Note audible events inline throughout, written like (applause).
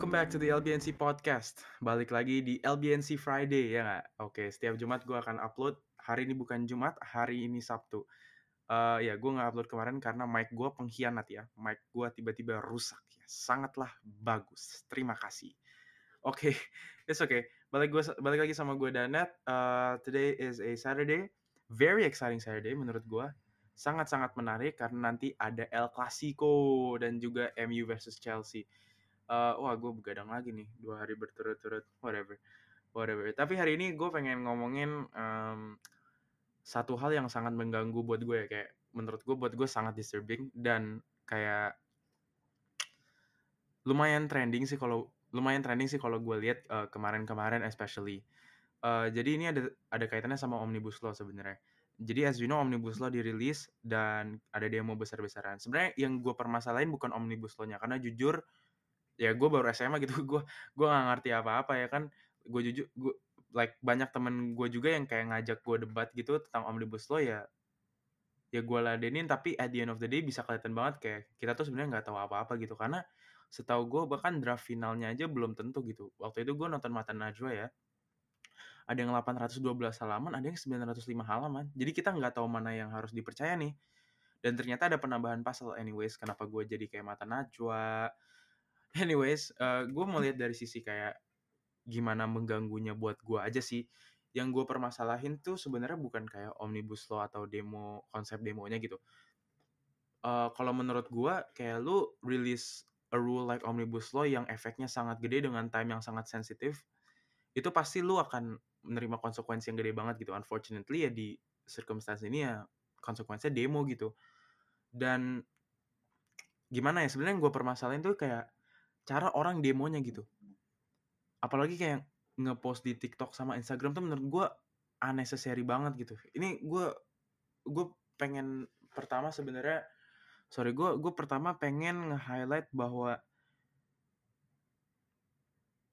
Welcome back to the LBNC Podcast. Balik lagi di LBNC Friday ya nggak? Oke, setiap Jumat gue akan upload. Hari ini bukan Jumat, hari ini Sabtu. Uh, ya, gue nggak upload kemarin karena mic gue pengkhianat ya. Mic gue tiba-tiba rusak ya. Sangatlah bagus. Terima kasih. Oke, okay. (laughs) it's okay. Balik gue balik lagi sama gue Danet. Uh, today is a Saturday, very exciting Saturday menurut gue. Sangat-sangat menarik karena nanti ada El Clasico dan juga MU versus Chelsea uh, wah gue begadang lagi nih dua hari berturut-turut whatever whatever. Tapi hari ini gue pengen ngomongin um, satu hal yang sangat mengganggu buat gue ya kayak menurut gue buat gue sangat disturbing dan kayak lumayan trending sih kalau lumayan trending sih kalau gue lihat uh, kemarin-kemarin especially. Uh, jadi ini ada ada kaitannya sama omnibus law sebenarnya. Jadi as you know omnibus law dirilis dan ada demo besar-besaran. Sebenarnya yang gue permasalahin bukan omnibus law-nya karena jujur ya gue baru SMA gitu (laughs) gue gue nggak ngerti apa-apa ya kan. Gue jujur gue like banyak temen gue juga yang kayak ngajak gue debat gitu tentang omnibus law ya ya gue ladenin tapi at the end of the day bisa kelihatan banget kayak kita tuh sebenarnya nggak tahu apa-apa gitu. Karena setahu gue bahkan draft finalnya aja belum tentu gitu. Waktu itu gue nonton mata najwa ya ada yang 812 halaman ada yang 905 halaman. Jadi kita nggak tahu mana yang harus dipercaya nih. Dan ternyata ada penambahan pasal anyways kenapa gue jadi kayak mata najwa anyways uh, gue mau lihat dari sisi kayak gimana mengganggunya buat gue aja sih. Yang gue permasalahin tuh sebenarnya bukan kayak omnibus law atau demo konsep demonya gitu. Uh, kalau menurut gue kayak lu release a rule like omnibus law yang efeknya sangat gede dengan time yang sangat sensitif itu pasti lu akan menerima konsekuensi yang gede banget gitu. Unfortunately ya di circumstance ini ya konsekuensinya demo gitu. Dan gimana ya sebenarnya gue permasalahin tuh kayak cara orang demonya gitu. Apalagi kayak ngepost di TikTok sama Instagram tuh menurut gue unnecessary banget gitu. Ini gue gue pengen pertama sebenarnya sorry gue gue pertama pengen nge-highlight bahwa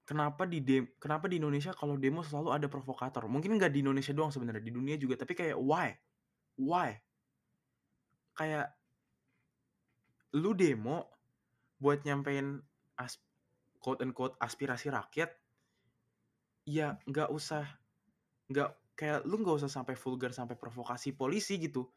kenapa di dem kenapa di Indonesia kalau demo selalu ada provokator. Mungkin nggak di Indonesia doang sebenarnya di dunia juga tapi kayak why? Why? Kayak lu demo buat nyampein as quote and quote aspirasi rakyat ya nggak usah nggak kayak lu nggak usah sampai vulgar sampai provokasi polisi gitu.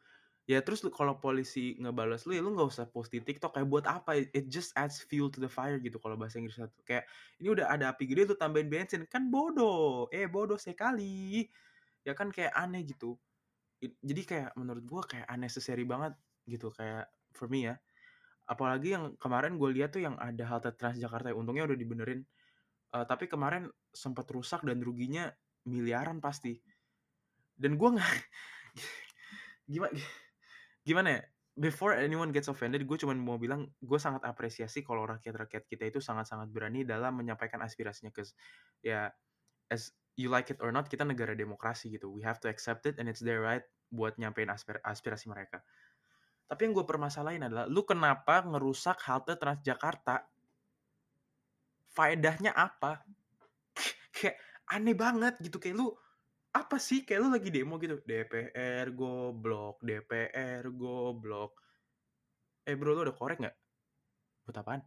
Ya terus lu kalau polisi ngebales lu ya lu nggak usah post di TikTok kayak buat apa? It just adds fuel to the fire gitu kalau bahasa Inggris satu. Kayak ini udah ada api gede lu tambahin bensin. Kan bodoh. Eh bodoh sekali. Ya kan kayak aneh gitu. Jadi kayak menurut gua kayak unnecessary banget gitu kayak for me ya apalagi yang kemarin gue lihat tuh yang ada halte Transjakarta ya, untungnya udah dibenerin. Uh, tapi kemarin sempat rusak dan ruginya miliaran pasti. Dan gue nggak (laughs) gimana gimana ya before anyone gets offended gue cuma mau bilang gue sangat apresiasi kalau rakyat-rakyat kita itu sangat-sangat berani dalam menyampaikan aspirasinya ke ya as you like it or not kita negara demokrasi gitu. We have to accept it and it's their right buat nyampein aspir aspirasi mereka tapi yang gue permasalahin adalah lu kenapa ngerusak halte Transjakarta? Faedahnya apa? (laughs) kayak aneh banget gitu kayak lu apa sih? Kayak lu lagi demo gitu. DPR goblok DPR goblok. Eh bro lu udah korek nggak? Buat apaan?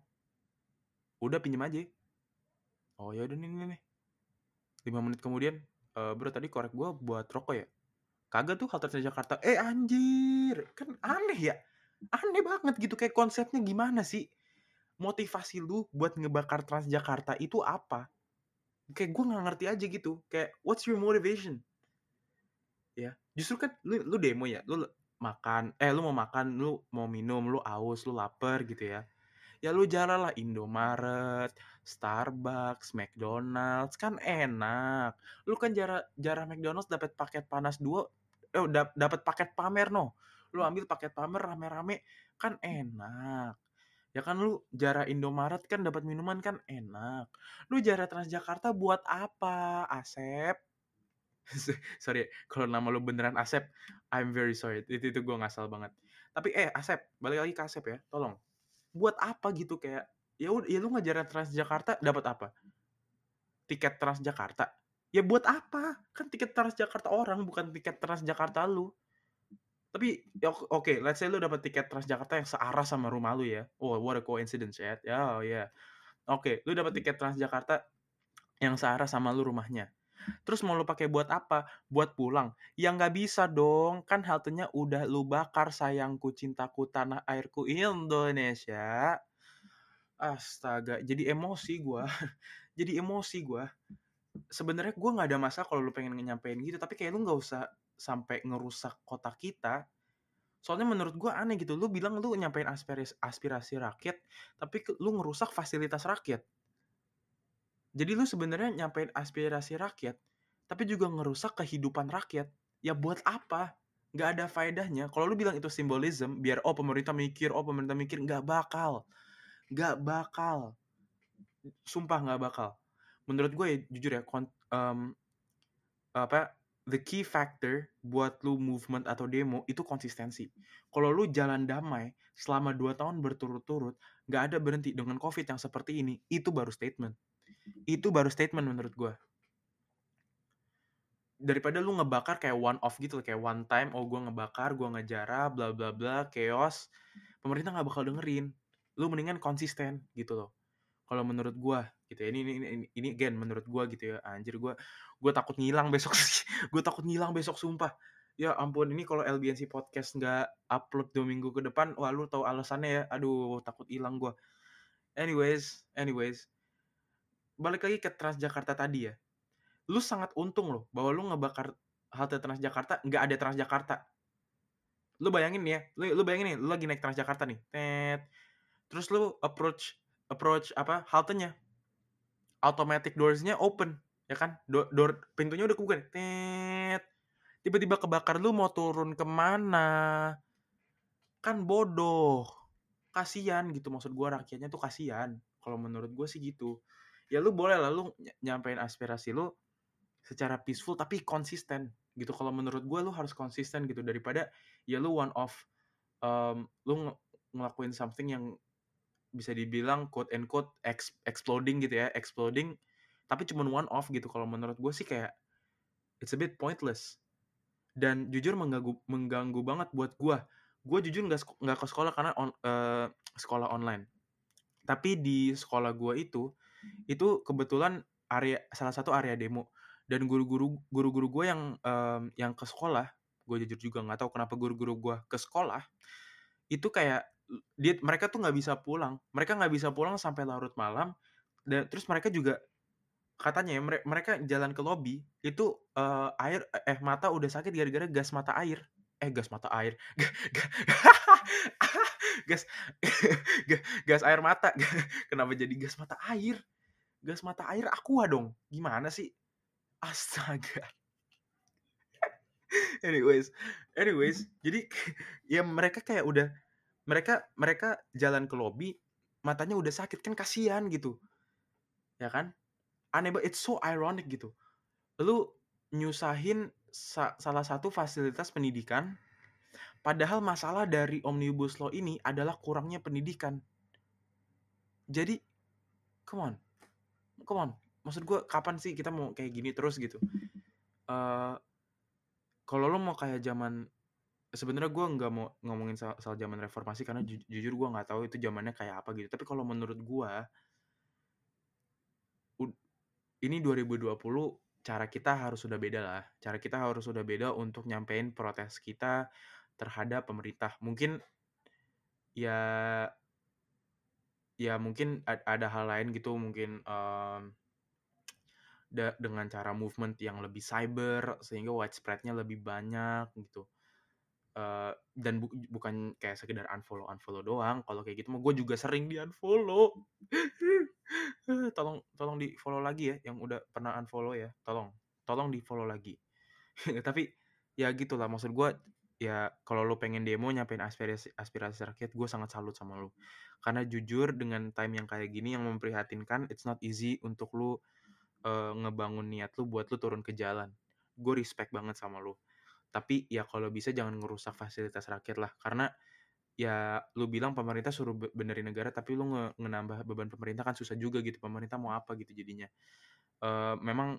Udah pinjem aja. Oh ya udah nih nih nih. Lima menit kemudian uh, bro tadi korek gue buat rokok ya kagak tuh halte Transjakarta eh anjir. Kan aneh ya. Aneh banget gitu. Kayak konsepnya gimana sih? Motivasi lu buat ngebakar Transjakarta itu apa? Kayak gue nggak ngerti aja gitu. Kayak what's your motivation? Ya justru kan lu lu demo ya. Lu makan. Eh lu mau makan lu mau minum lu aus lu lapar gitu ya. Ya lu jalan lah. Indomaret, Starbucks, McDonald's. Kan enak. Lu kan jarak jarak McDonald's dapat paket panas dua eh dap dapat paket pamer no lu ambil paket pamer rame-rame kan enak. Ya kan lu jarah Indomaret kan dapat minuman kan enak. Lu jarah Transjakarta buat apa? Asep? (laughs) Sorry kalau nama lu beneran Asep I'm very sorry. Itu itu gue ngasal banget. Tapi eh Asep balik lagi ke Asep ya tolong. Buat apa gitu kayak ya udah ya lu ngajarin Transjakarta dapat apa? Tiket Transjakarta ya buat apa kan tiket Transjakarta orang bukan tiket Transjakarta lu tapi ya, oke okay, let's say lu dapat tiket Transjakarta yang searah sama rumah lu ya oh what a coincidence ya yeah, oh ya yeah. Oke, lu dapat tiket Transjakarta yang searah sama lu rumahnya. Terus mau lu pakai buat apa? Buat pulang. Ya nggak bisa dong, kan haltenya udah lu bakar sayangku, cintaku, tanah airku Indonesia. Astaga, jadi emosi gua. (laughs) jadi emosi gua. Sebenarnya gua nggak ada masalah kalau lu pengen nyampein gitu, tapi kayak lu nggak usah sampai ngerusak kota kita. Soalnya menurut gua aneh gitu, lu bilang lu nyampein aspirasi, aspirasi rakyat, tapi lu ngerusak fasilitas rakyat. Jadi lu sebenarnya nyampein aspirasi rakyat, tapi juga ngerusak kehidupan rakyat. Ya buat apa? Nggak ada faedahnya. Kalau lu bilang itu simbolism, biar oh pemerintah mikir, oh pemerintah mikir, nggak bakal. Nggak bakal. Sumpah nggak bakal. Menurut gue ya, jujur ya, kon- em, apa the key factor buat lu movement atau demo itu konsistensi. Kalau lu jalan damai selama 2 tahun berturut-turut, nggak ada berhenti dengan covid yang seperti ini, itu baru statement. Itu baru statement menurut gue. Daripada lu ngebakar kayak one off gitu, kayak one time, oh gue ngebakar, gue ngejarah, bla bla bla, chaos. Pemerintah nggak bakal dengerin. Lu mendingan konsisten gitu loh. Kalau menurut gue gitu ya. Ini ini ini, ini again menurut gue gitu ya. Anjir gue gue takut ngilang besok (laughs) gue takut ngilang besok sumpah. Ya ampun ini kalau LBNC podcast nggak upload dua minggu ke depan, wah lu tahu alasannya ya. Aduh takut hilang gue. Anyways, anyways, balik lagi ke Transjakarta tadi ya. Lu sangat untung loh bahwa lu ngebakar halte Transjakarta nggak ada Transjakarta. Lu bayangin ya, lu, lu bayangin nih, lu lagi naik Transjakarta nih, tet. Terus lu approach approach apa haltenya, automatic doors-nya open, ya kan? Door, door pintunya udah kebuka, tet. Tiba-tiba kebakar lu mau turun ke mana? Kan bodoh. Kasian gitu maksud gua rakyatnya tuh kasian. Kalau menurut gua sih gitu. Ya lu boleh lah lu ny- nyampein aspirasi lu secara peaceful tapi konsisten gitu. Kalau menurut gua lu harus konsisten gitu daripada ya lu one off um, lu ng- ngelakuin something yang bisa dibilang quote and quote ex- exploding gitu ya, exploding tapi cuma one off gitu. Kalau menurut gue sih kayak it's a bit pointless dan jujur mengganggu mengganggu banget buat gue. Gue jujur nggak nggak ke sekolah karena on, eh, sekolah online. Tapi di sekolah gue itu itu kebetulan area salah satu area demo dan guru-guru guru-guru gue yang em, yang ke sekolah gue jujur juga nggak tahu kenapa guru-guru gue ke sekolah itu kayak dia mereka tuh nggak bisa pulang. Mereka nggak bisa pulang sampai larut malam dan terus mereka juga katanya ya mere- mereka jalan ke lobby itu eh, air eh mata udah sakit gara-gara gas mata air. Eh gas mata air. Ga- (laughs) ga- gas ga- gas air mata. (laughs) Kenapa jadi gas mata air? Gas mata air aqua dong. Gimana sih? Astaga. (laughs) Anyways anyways jadi ya mereka kayak udah mereka mereka jalan ke lobby matanya udah sakit kan kasihan gitu. Ya kan? Aneh banget it's so ironic gitu. Lu nyusahin sa- salah satu fasilitas pendidikan padahal masalah dari omnibus law ini adalah kurangnya pendidikan. Jadi come on. Come on. Maksud gue kapan sih kita mau kayak gini terus gitu? Eh kalau lo mau kayak zaman sebenarnya gue nggak mau ngomongin soal, soal zaman reformasi karena ju- jujur gue nggak tahu itu zamannya kayak apa gitu. Tapi kalau menurut gue ini 2020 cara kita harus sudah beda lah. Cara kita harus sudah beda untuk nyampein protes kita terhadap pemerintah. Mungkin ya ya mungkin ada hal lain gitu mungkin da- dengan cara movement yang lebih cyber sehingga widespreadnya lebih banyak gitu Eh, dan bu- bukan kayak sekedar unfollow unfollow doang kalau kayak gitu mah gue juga sering di unfollow (laughs) tolong tolong di follow lagi ya yang udah pernah unfollow ya. Tolong tolong di follow lagi. (laughs) Tapi ya gitulah maksud gue ya kalau lo pengen demo nyampein aspirasi aspirasi rakyat gue sangat salut sama lo karena jujur dengan time yang kayak gini yang memprihatinkan it's not easy untuk lo eh, ngebangun niat lo buat lo turun ke jalan. Gue respect banget sama lo tapi ya kalau bisa jangan ngerusak fasilitas rakyat lah karena ya lu bilang pemerintah suruh be- benerin negara tapi lu nge ngenambah beban pemerintah kan susah juga gitu pemerintah mau apa gitu jadinya Eh memang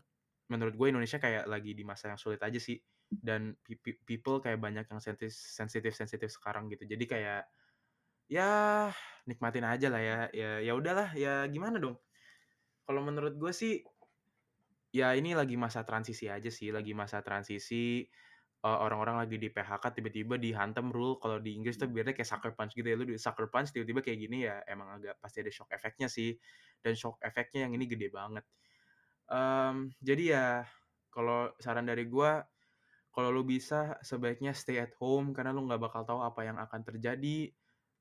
menurut gue Indonesia kayak lagi di masa yang sulit aja sih dan pe- pe- people kayak banyak yang sensitif sensitif sekarang gitu jadi kayak Ya, nikmatin aja lah ya. Ya ya udahlah, ya gimana dong? Kalau menurut gue sih ya ini lagi masa transisi aja sih, lagi masa transisi, eee, orang-orang lagi di PHK tiba-tiba dihantam rule kalau di Inggris tuh biasanya kayak sucker punch gitu ya, lu di sucker punch tiba-tiba kayak gini ya emang agak pasti ada shock effect-nya sih, dan shock effect-nya yang ini gede banget. Mmm, jadi ya kalau saran dari gua, kalau lu bisa sebaiknya stay at home karena lu nggak bakal tahu apa yang akan terjadi,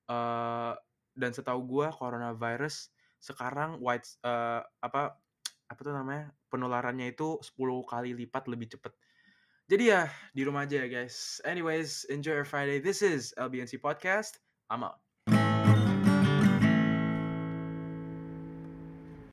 eee, dan setahu gua coronavirus sekarang whites eee, apa apa tuh namanya, penularannya itu 10 kali lipat lebih cepet. Jadi ya di rumah aja ya guys. Anyways, enjoy your Friday. This is LBNC Podcast. I'm out.